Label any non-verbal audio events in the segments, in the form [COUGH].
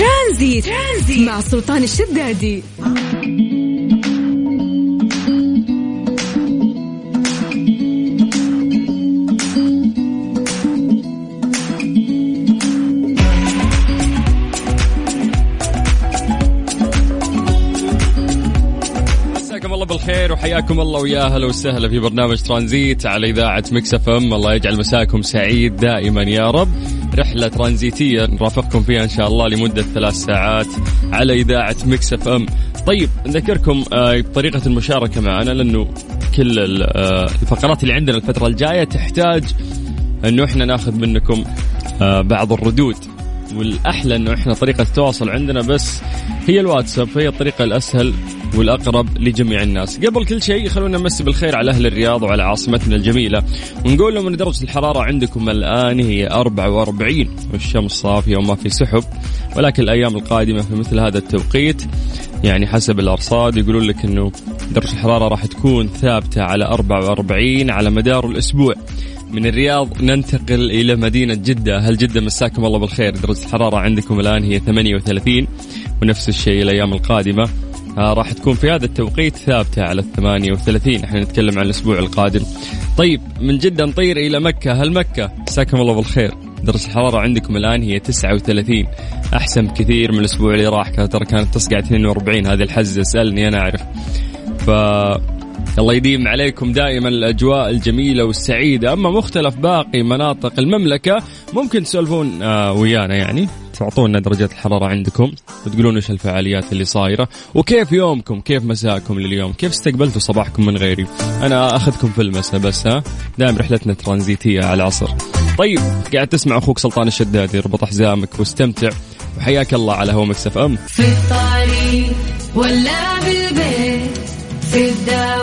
ترانزيت, ترانزيت. مع سلطان الشدادي. مساكم الله بالخير وحياكم الله ويا أهلا وسهلا في برنامج ترانزيت على إذاعة Mix FM. الله يجعل مساكم سعيد دائما يا رب. رحلة ترانزيتية. نرافقكم فيها إن شاء الله لمدة ثلاث ساعات على إذاعة Mix FM. طيب نذكركم آه، بطريقه المشاركة معنا لأنه كل آه، الفقرات اللي عندنا الفترة الجاية تحتاج إنه إحنا ناخذ منكم آه، بعض الردود. والأحلى إنه إحنا طريقة التواصل عندنا بس هي الواتساب فهي الطريقة الأسهل. والأقرب لجميع الناس. قبل كل شيء خلونا نمسي بالخير على أهل الرياض وعلى عاصمتنا الجميلة. ونقول لهم إن درجة الحرارة عندكم الآن هي 44 والشمس صافية وما في سحب. ولكن الأيام القادمة في مثل هذا التوقيت يعني حسب الأرصاد يقولون لك إنه درجة الحرارة راح تكون ثابتة على 44 على مدار الأسبوع. من الرياض ننتقل إلى مدينة جدة. هل جدة مساكم الله بالخير؟ درجة الحرارة عندكم الآن هي 38 ونفس الشيء الأيام القادمة. راح تكون في هذا التوقيت ثابتة على ال 38 إحنا نتكلم عن الأسبوع القادم. طيب من جدة نطير إلى مكة. هل مكة؟ مساكم الله بالخير. درجة الحرارة عندكم الآن هي 39 أحسن كثير من الأسبوع اللي راح. ترى كانت تصقع 42 هذه الحزة اسألني أنا أعرف. ف الله يديم عليكم دائما. الأجواء الجميلة والسعيدة. أما مختلف باقي مناطق المملكة ممكن تسولفون آه ويانا يعني. تعطونا درجات الحرارة عندكم وتقولون إيش الفعاليات اللي صايرة. وكيف يومكم؟ كيف مساكم لليوم؟ كيف استقبلتوا صباحكم من غيري؟ أنا أخذكم في المساء بس ها؟ دائما رحلتنا ترانزيتية على العصر. طيب قاعد تسمع أخوك سلطان الشدادي اربط حزامك واستمتع. وحياك الله على هو مكسف أم. في الطريق ولا بالبيت في الدوام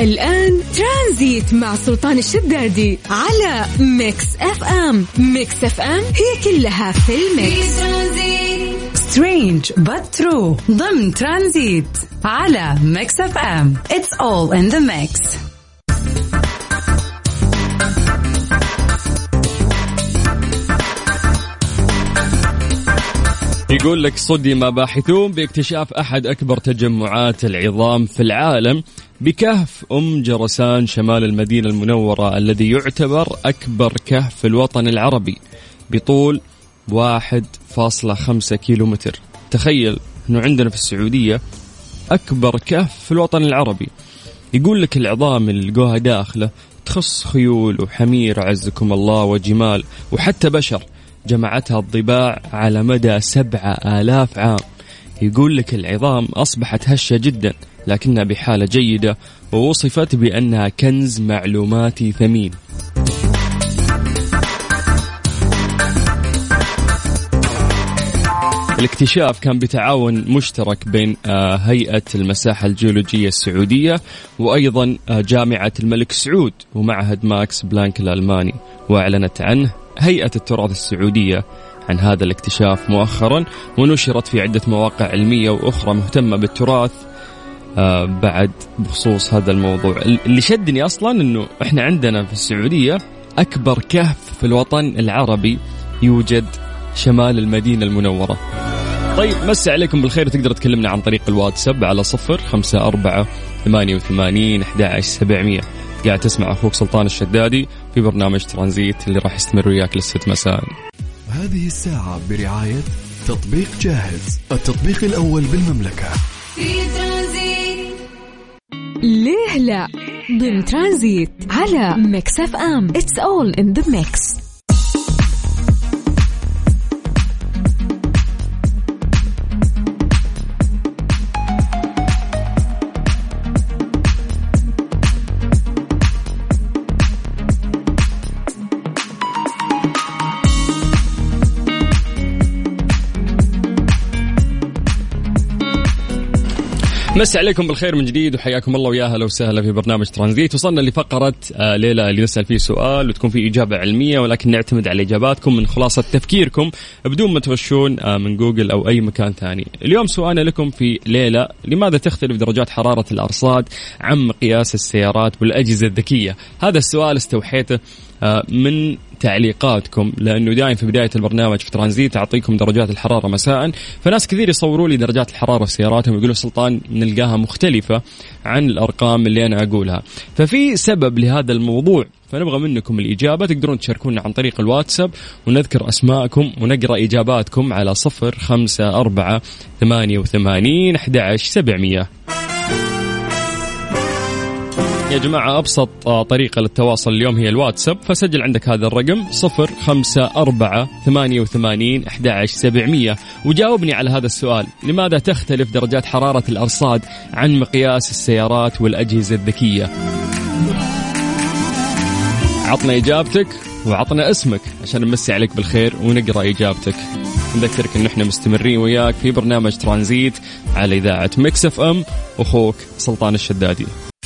الآن ترانزيت مع سلطان الشدادي على Mix FM. Mix FM هي كلها في في ال mix ترانزيت. Strange but true. ضمن ترانزيت على Mix FM. It's all in the mix. يقول لك صدم باحثون باكتشاف أحد أكبر تجمعات العظام في العالم بكهف أم جرسان شمال المدينة المنورة الذي يعتبر أكبر كهف في الوطن العربي بطول 1.5 كيلومتر. تخيل أنه عندنا في السعودية أكبر كهف في الوطن العربي. يقول لك العظام اللي لقوها داخله تخص خيول وحمير عزكم الله وجمال وحتى بشر. جمعتها الضباع على مدى سبعة آلاف عام. يقول لك العظام أصبحت هشة جدا لكنها بحالة جيدة ووصفت بأنها كنز معلوماتي ثمين. الاكتشاف كان بتعاون مشترك بين آه، هيئة المساحة الجيولوجية السعودية وأيضا آه، جامعة الملك سعود ومعهد ماكس بلانك الألماني. وأعلنت عنه هيئة التراث السعودية عن هذا الاكتشاف مؤخرا ونشرت في عدة مواقع علمية وأخرى مهتمة بالتراث آه، بعد بخصوص هذا الموضوع. اللي شدني أصلا أنه إحنا عندنا في السعودية أكبر كهف في الوطن العربي يوجد شمال المدينة المنورة. طيب مسي عليكم بالخير تقدر تكلمنا عن طريق الواتساب على صفر خمسة أربعة ثمانية وثمانين أحد سبعمية. قاعد تسمع أخوك سلطان الشدادي في برنامج ترانزيت اللي راح يستمر وياك للست مساء. هذه الساعة برعاية تطبيق جاهز التطبيق الأول بالمملكة. في ترانزيت. ليه لا؟ ضمن ترانزيت على Mix FM. It's all in the mix مسي عليكم بالخير من جديد وحياكم الله ويا أهلا وسهلا في برنامج ترانزيت وصلنا لفقرة آه، ليله اللي نسأل فيه سؤال وتكون فيه إجابة علمية ولكن نعتمد على إجاباتكم من خلاصة تفكيركم بدون ما تغشون آه، من جوجل أو أي مكان ثاني. اليوم سؤالنا لكم في ليله لماذا تختلف درجات حرارة الأرصاد عن مقياس السيارات والأجهزة الذكية؟ هذا السؤال استوحيته من تعليقاتكم لأنه دائما في بداية البرنامج في ترانزيت أعطيكم درجات الحرارة مساء. فناس كثير يصوروا لي درجات الحرارة في سياراتهم ويقولوا سلطان نلقاها مختلفة عن الأرقام اللي أنا أقولها. ففي سبب لهذا الموضوع فنبغى منكم الإجابة. تقدرون تشاركونا عن طريق الواتساب ونذكر أسماءكم ونقرأ إجاباتكم على صفر خمسة أربعة ثمانية وثمانين أحد سبعمية. يا جماعة أبسط آه، طريقة للتواصل اليوم هي الواتساب. فسجل عندك هذا الرقم صفر خمسة أربعة ثمانية وثمانين أحد سبعمية. وجاوبني على هذا السؤال لماذا تختلف درجات حرارة الأرصاد عن مقياس السيارات والأجهزة الذكية؟ عطنا إجابتك وعطنا اسمك عشان نمسي عليك بالخير ونقرأ إجابتك. نذكرك إن إحنا مستمرين وياك في برنامج ترانزيت على إذاعة Mix FM أخوك سلطان الشدادي.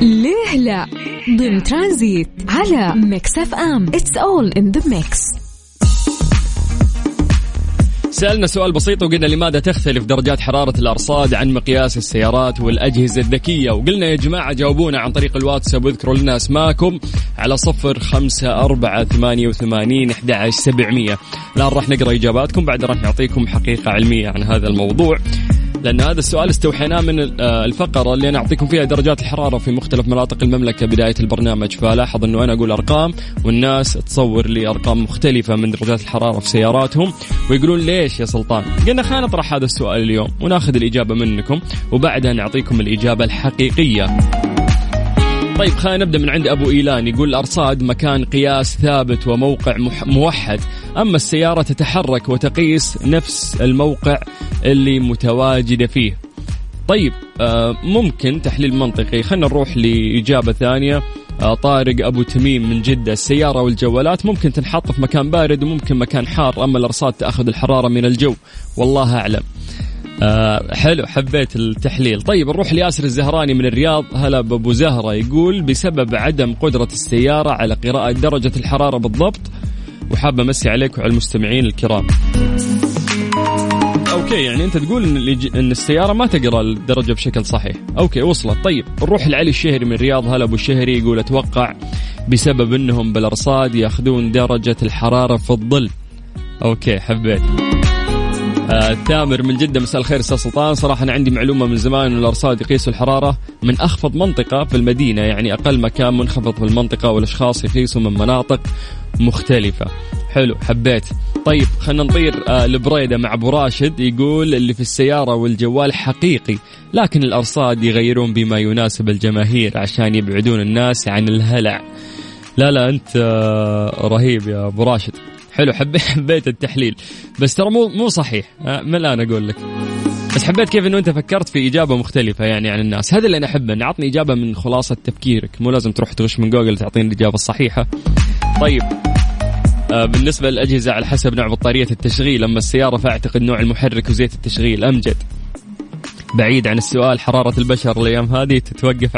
ليه لا؟ ضمن ترانزيت على Mix FM. It's all in the mix سألنا سؤال بسيط وقلنا لماذا تختلف درجات حرارة الأرصاد عن مقياس السيارات والأجهزة الذكية؟ وقلنا يا جماعة جاوبونا عن طريق الواتساب واذكروا لنا أسماءكم على صفر خمسة أربعة ثمانية وثمانين أحد سبعمية. الآن راح نقرأ إجاباتكم بعد راح نعطيكم حقيقة علمية عن هذا الموضوع. لأن هذا السؤال استوحيناه من آه، الفقرة اللي أنا أعطيكم فيها درجات الحرارة في مختلف مناطق المملكة بداية البرنامج. فلاحظ أنه أنا أقول أرقام والناس تصور لي أرقام مختلفة من درجات الحرارة في سياراتهم ويقولون ليش يا سلطان؟ قلنا خلينا نطرح هذا السؤال اليوم وناخذ الإجابة منكم وبعدها نعطيكم الإجابة الحقيقية. طيب خلينا نبدأ من عند أبو إيلان. يقول الارصاد مكان قياس ثابت وموقع موحد. أما السيارة تتحرك وتقيس نفس الموقع اللي متواجدة فيه. طيب آه ممكن تحليل منطقي. خلينا نروح لإجابة ثانية. آه طارق أبو تميم من جدة. السيارة والجوالات ممكن تنحط في مكان بارد وممكن مكان حار أما الأرصاد تأخذ الحرارة من الجو. والله أعلم. آه حلو حبيت التحليل. طيب نروح لياسر الزهراني من الرياض. هلا بابو زهرة يقول بسبب عدم قدرة السيارة على قراءة درجة الحرارة بالضبط وحاب أمسي عليك وعلى المستمعين الكرام. okay يعني أنت تقول إن, إن السيارة ما تقرأ الدرجة بشكل صحيح. okay وصلت. طيب نروح لعلي الشهري من الرياض. هلا أبو الشهري يقول أتوقع بسبب إنهم بالأرصاد يأخذون درجة الحرارة في الظل. أوكي حبيت. تامر من جدة مساء الخير أستاذ سلطان. صراحة أنا عندي معلومة من زمان أن الأرصاد يقيسوا الحرارة من أخفض منطقة في المدينة يعني أقل مكان منخفض في المنطقة والأشخاص يقيسوا من مناطق مختلفة. حلو حبيت. طيب خلينا نطير آه لبريدة مع أبو راشد. يقول اللي في السيارة والجوال حقيقي لكن الأرصاد يغيرون بما يناسب الجماهير عشان يبعدون الناس عن الهلع. لا لا أنت آه رهيب يا أبو راشد. حلو حبيت [LAUGHS] حبيت التحليل. بس ترى مو مو صحيح. آه، من الآن أقول لك. بس حبيت كيف إنه أنت فكرت في إجابة مختلفة يعني عن الناس. هذا اللي أنا أحبه انه عطني إجابة من خلاصة تفكيرك. مو لازم تروح تغش من جوجل تعطيني الإجابة الصحيحة. طيب. آه، بالنسبة للأجهزة على حسب نوع بطارية التشغيل أما السيارة فأعتقد نوع المحرك وزيت التشغيل أمجد. بعيد عن السؤال حرارة البشر الأيام هذه تتوقف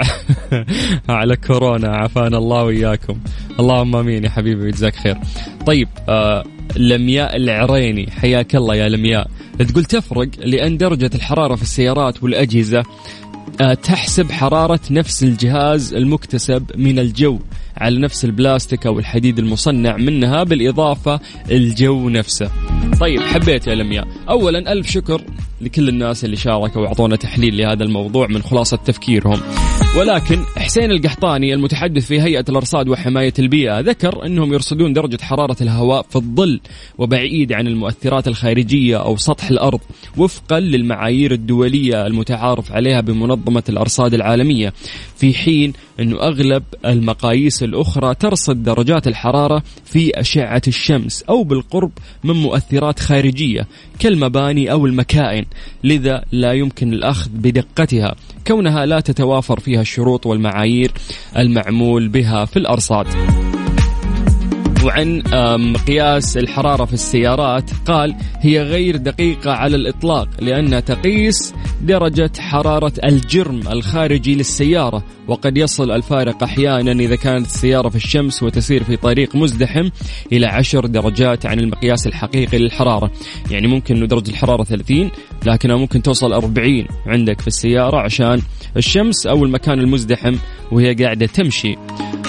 على [LAUGHS] كورونا. عافانا الله وإياكم. اللهم آمين يا حبيبي ويجزاك خير. طيب آه لمياء العريني. حياك الله يا لمياء. تقول تفرق لأن درجة الحرارة في السيارات والأجهزة آه، تحسب حرارة نفس الجهاز المكتسب من الجو على نفس البلاستيك أو الحديد المصنع منها بالإضافة الجو نفسه. طيب حبيت يا لمياء أولا ألف شكر لكل الناس اللي شاركوا وأعطونا تحليل لهذا الموضوع من خلاصة تفكيرهم. ولكن حسين القحطاني المتحدث في هيئة الأرصاد وحماية البيئة ذكر أنهم يرصدون درجة حرارة الهواء في الظل وبعيد عن المؤثرات الخارجية أو سطح الأرض وفقا للمعايير الدولية المتعارف عليها بمنظمة الأرصاد العالمية في حين أنه أغلب المقاييس الأخرى ترصد درجات الحرارة في أشعة الشمس أو بالقرب من مؤثرات خارجية كالمباني أو المكائن لذا لا يمكن الأخذ بدقتها. كونها لا تتوافر فيها الشروط والمعايير المعمول بها في الأرصاد. وعن مقياس الحرارة في السيارات. قال هي غير دقيقة على الإطلاق لأنها تقيس درجة حرارة الجرم الخارجي للسيارة. وقد يصل الفارق أحيانا إذا كانت السيارة في الشمس وتسير في طريق مزدحم إلى عشر درجات عن المقياس الحقيقي للحرارة. يعني ممكن أنه درجة الحرارة 30 لكنها ممكن توصل 40 عندك في السيارة عشان الشمس أو المكان المزدحم وهي قاعدة تمشي.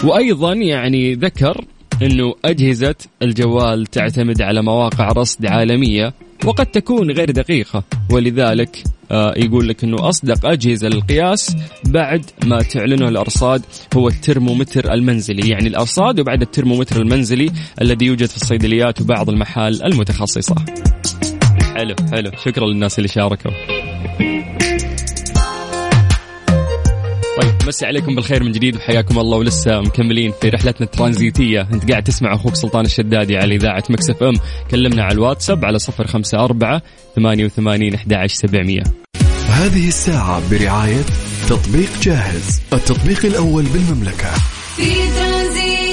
وأيضا يعني ذكر إنه أجهزة الجوال تعتمد على مواقع رصد عالمية وقد تكون غير دقيقة. ولذلك آه يقول لك إنه أصدق أجهزة للقياس بعد ما تعلنه الأرصاد هو الترمومتر المنزلي. يعني الأرصاد وبعد الترمومتر المنزلي الذي يوجد في الصيدليات وبعض المحال المتخصصة. حلو حلو. شكرا للناس اللي شاركوا. مسي عليكم بالخير من جديد وحياكم الله ولسه مكملين في رحلتنا الترانزيتية. انت قاعد تسمع أخوك سلطان الشدادي على إذاعة مكسف إم. كلمنا على الواتساب على صفر خمسة أربعة ثمانية وثمانين أحد سبعمية. هذه الساعة برعاية تطبيق جاهز التطبيق الأول بالمملكة. في ترانزيت.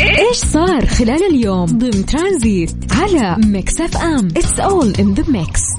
إيش صار خلال اليوم ضمن ترانزيت على Mix FM؟ It's all in the mix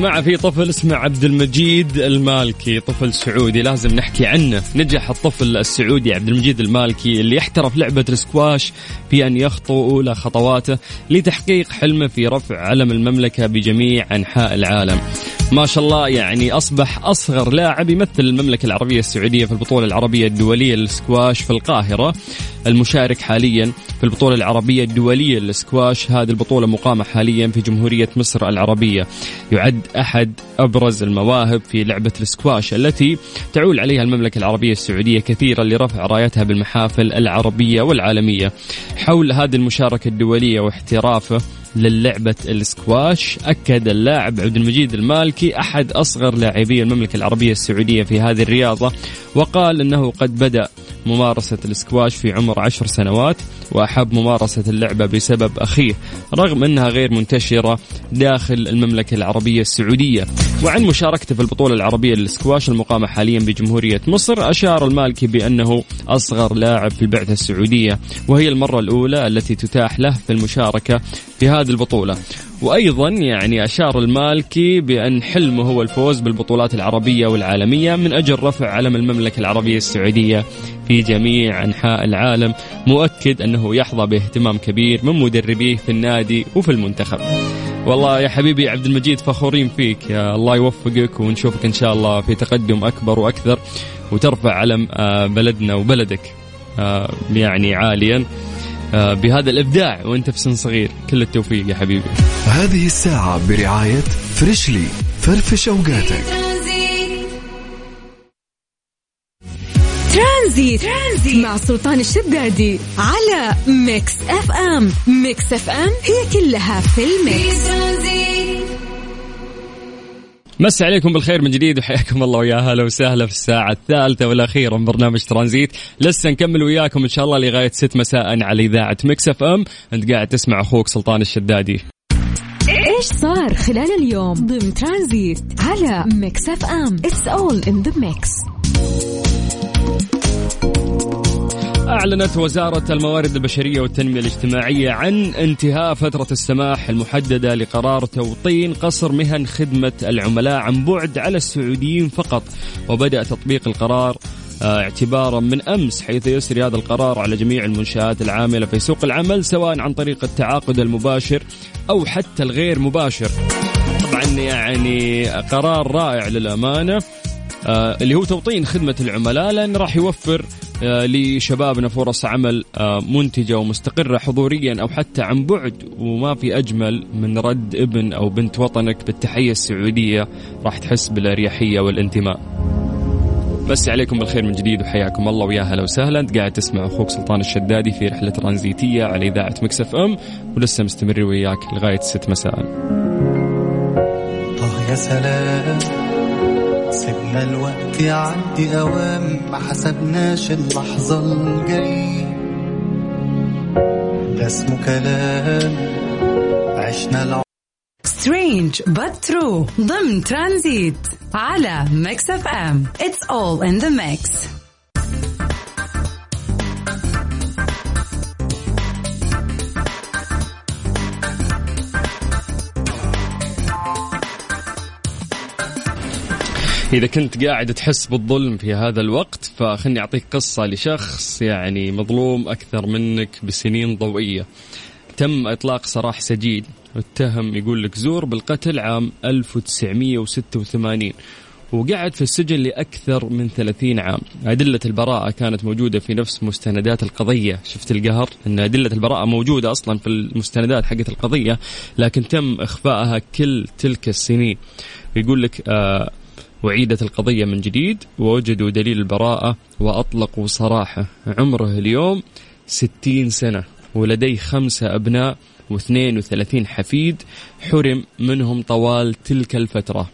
جماعة في طفل اسمه عبد المجيد المالكي طفل سعودي لازم نحكي عنه. نجح الطفل السعودي عبد المجيد المالكي اللي احترف لعبة السكواش في أن يخطو أولى خطواته لتحقيق حلمه في رفع علم المملكة بجميع أنحاء العالم. ما شاء الله يعني أصبح أصغر لاعب يمثل المملكة العربية السعودية في البطولة العربية الدولية للسكواش في القاهرة. المشارك حاليا في البطولة العربية الدولية للسكواش. هذه البطولة مقامة حاليا في جمهورية مصر العربية. يعد أحد أبرز المواهب في لعبة السكواش التي تعول عليها المملكة العربية السعودية كثيرا لرفع رايتها بالمحافل العربية والعالمية. حول هذه المشاركة الدولية واحترافه للعبة السكواش. أكد اللاعب عبد المجيد المالكي أحد أصغر لاعبي المملكة العربية السعودية في هذه الرياضة وقال أنه قد بدأ ممارسة السكواش في عمر عشر سنوات وأحب ممارسة اللعبة بسبب أخيه رغم أنها غير منتشرة داخل المملكة العربية السعودية. وعن مشاركته في البطولة العربية للسكواش المقامة حاليا بجمهورية مصر أشار المالكي بأنه أصغر لاعب في البعثة السعودية وهي المرة الأولى التي تتاح له في المشاركة في هذه البطولة. وأيضا يعني أشار المالكي بأن حلمه هو الفوز بالبطولات العربية والعالمية من أجل رفع علم المملكة العربية السعودية في جميع أنحاء العالم مؤكد أنه يحظى باهتمام كبير من مدربيه في النادي وفي المنتخب. والله يا حبيبي عبد المجيد فخورين فيك. يا الله يوفقك ونشوفك إن شاء الله في تقدم أكبر وأكثر وترفع علم آه، بلدنا وبلدك آه، يعني عاليا آه، بهذا الإبداع وأنت في سن صغير. كل التوفيق يا حبيبي. هذه الساعة برعاية فريشلي فرفش أوقاتك. ترانزيت, ترانزيت مع سلطان الشدادي على Mix FM Mix FM هي كلها في ال mix. مسي عليكم بالخير من جديد وحياكم الله ويا هلا وسهلا في الساعة الثالثة والأخيرة من برنامج ترانزيت. لسه نكمل وياكم إن شاء الله لغاية ست مساء على إذاعة Mix FM أنت قاعد تسمع أخوك سلطان الشدادي. إيش صار خلال اليوم ضمن ترانزيت على Mix FM It's all in the mix أعلنت وزارة الموارد البشرية والتنمية الاجتماعية عن انتهاء فترة السماح المحددة لقرار توطين قصر مهن خدمة العملاء عن بعد على السعوديين فقط وبدأ تطبيق القرار آه، اعتبارا من أمس حيث يسري هذا القرار على جميع المنشآت العاملة في سوق العمل سواء عن طريق التعاقد المباشر أو حتى الغير مباشر. طبعا يعني قرار رائع للأمانة آه، اللي هو توطين خدمة العملاء لأن راح يوفر لشبابنا فرص عمل آه، منتجة ومستقرة حضوريا أو حتى عن بعد وما في أجمل من رد ابن أو بنت وطنك بالتحية السعودية راح تحس بالأريحية والانتماء. بس عليكم بالخير من جديد وحياكم الله ويا هلا وسهلا أنت قاعد تسمع أخوك سلطان الشدادي في رحلة ترانزيتية على إذاعة مكسف إم ولسه مستمر وياك لغاية 6 مساء. آه يا سلام سيبنا الوقت يعدي أوام ما حسبناش اللحظة الجاية. ده اسمه كلام عشنا العمر strange but true. ضمن ترانزيت على Mix FM. It's all in the mix. إذا كنت قاعد تحس بالظلم في هذا الوقت فخلني أعطيك قصة لشخص يعني مظلوم أكثر منك بسنين ضوئية. تم إطلاق سراح سجين اتهم يقول لك زور بالقتل عام 1986 وقعد في السجن لأكثر من 30 عام. أدلة البراءة كانت موجودة في نفس مستندات القضية. شفت القهر؟ أن أدلة البراءة موجودة أصلا في المستندات حقت القضية لكن تم إخفائها كل تلك السنين. يقول لك آه وعيدت القضية من جديد ووجدوا دليل البراءة وأطلقوا سراحه عمره اليوم ستين سنة ولديه خمسة أبناء واثنين وثلاثين حفيد حرم منهم طوال تلك الفترة.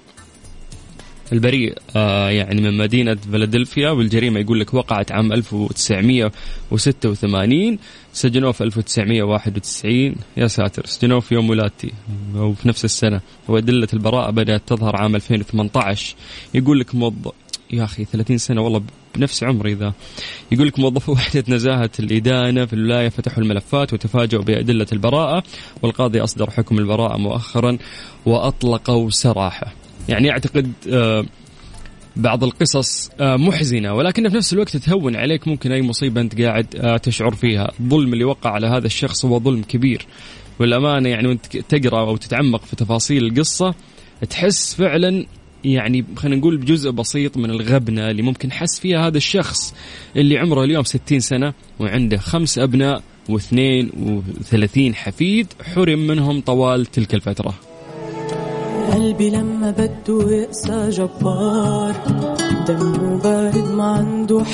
البريء آه يعني من مدينة فيلادلفيا والجريمة يقول لك وقعت عام 1986 سجنوه في 1991 يا ساتر سجنوه في يوم ولادتي أو في نفس السنة. وأدلة البراءة بدأت تظهر عام 2018 يقول لك موظف يا أخي 30 سنة والله بنفس عمري ذا. يقول لك موظفو وحدة نزاهة الإدانة في الولاية فتحوا الملفات وتفاجؤوا بأدلة البراءة والقاضي أصدر حكم البراءة مؤخرا وأطلقوا سراحة. يعني أعتقد آه بعض القصص آه محزنة ولكن في نفس الوقت تهون عليك ممكن أي مصيبة أنت قاعد آه تشعر فيها. الظلم اللي وقع على هذا الشخص هو ظلم كبير. والأمانة يعني وأنت تقرأ أو تتعمق في تفاصيل القصة تحس فعلا يعني خلينا نقول بجزء بسيط من الغبنة اللي ممكن حس فيها هذا الشخص اللي عمره اليوم 60 سنة وعنده خمس واثنين وثلاثين حفيد حرم منهم طوال تلك الفترة. قلبي لما بده يقسى جبار. دمه بارد ما عنده حل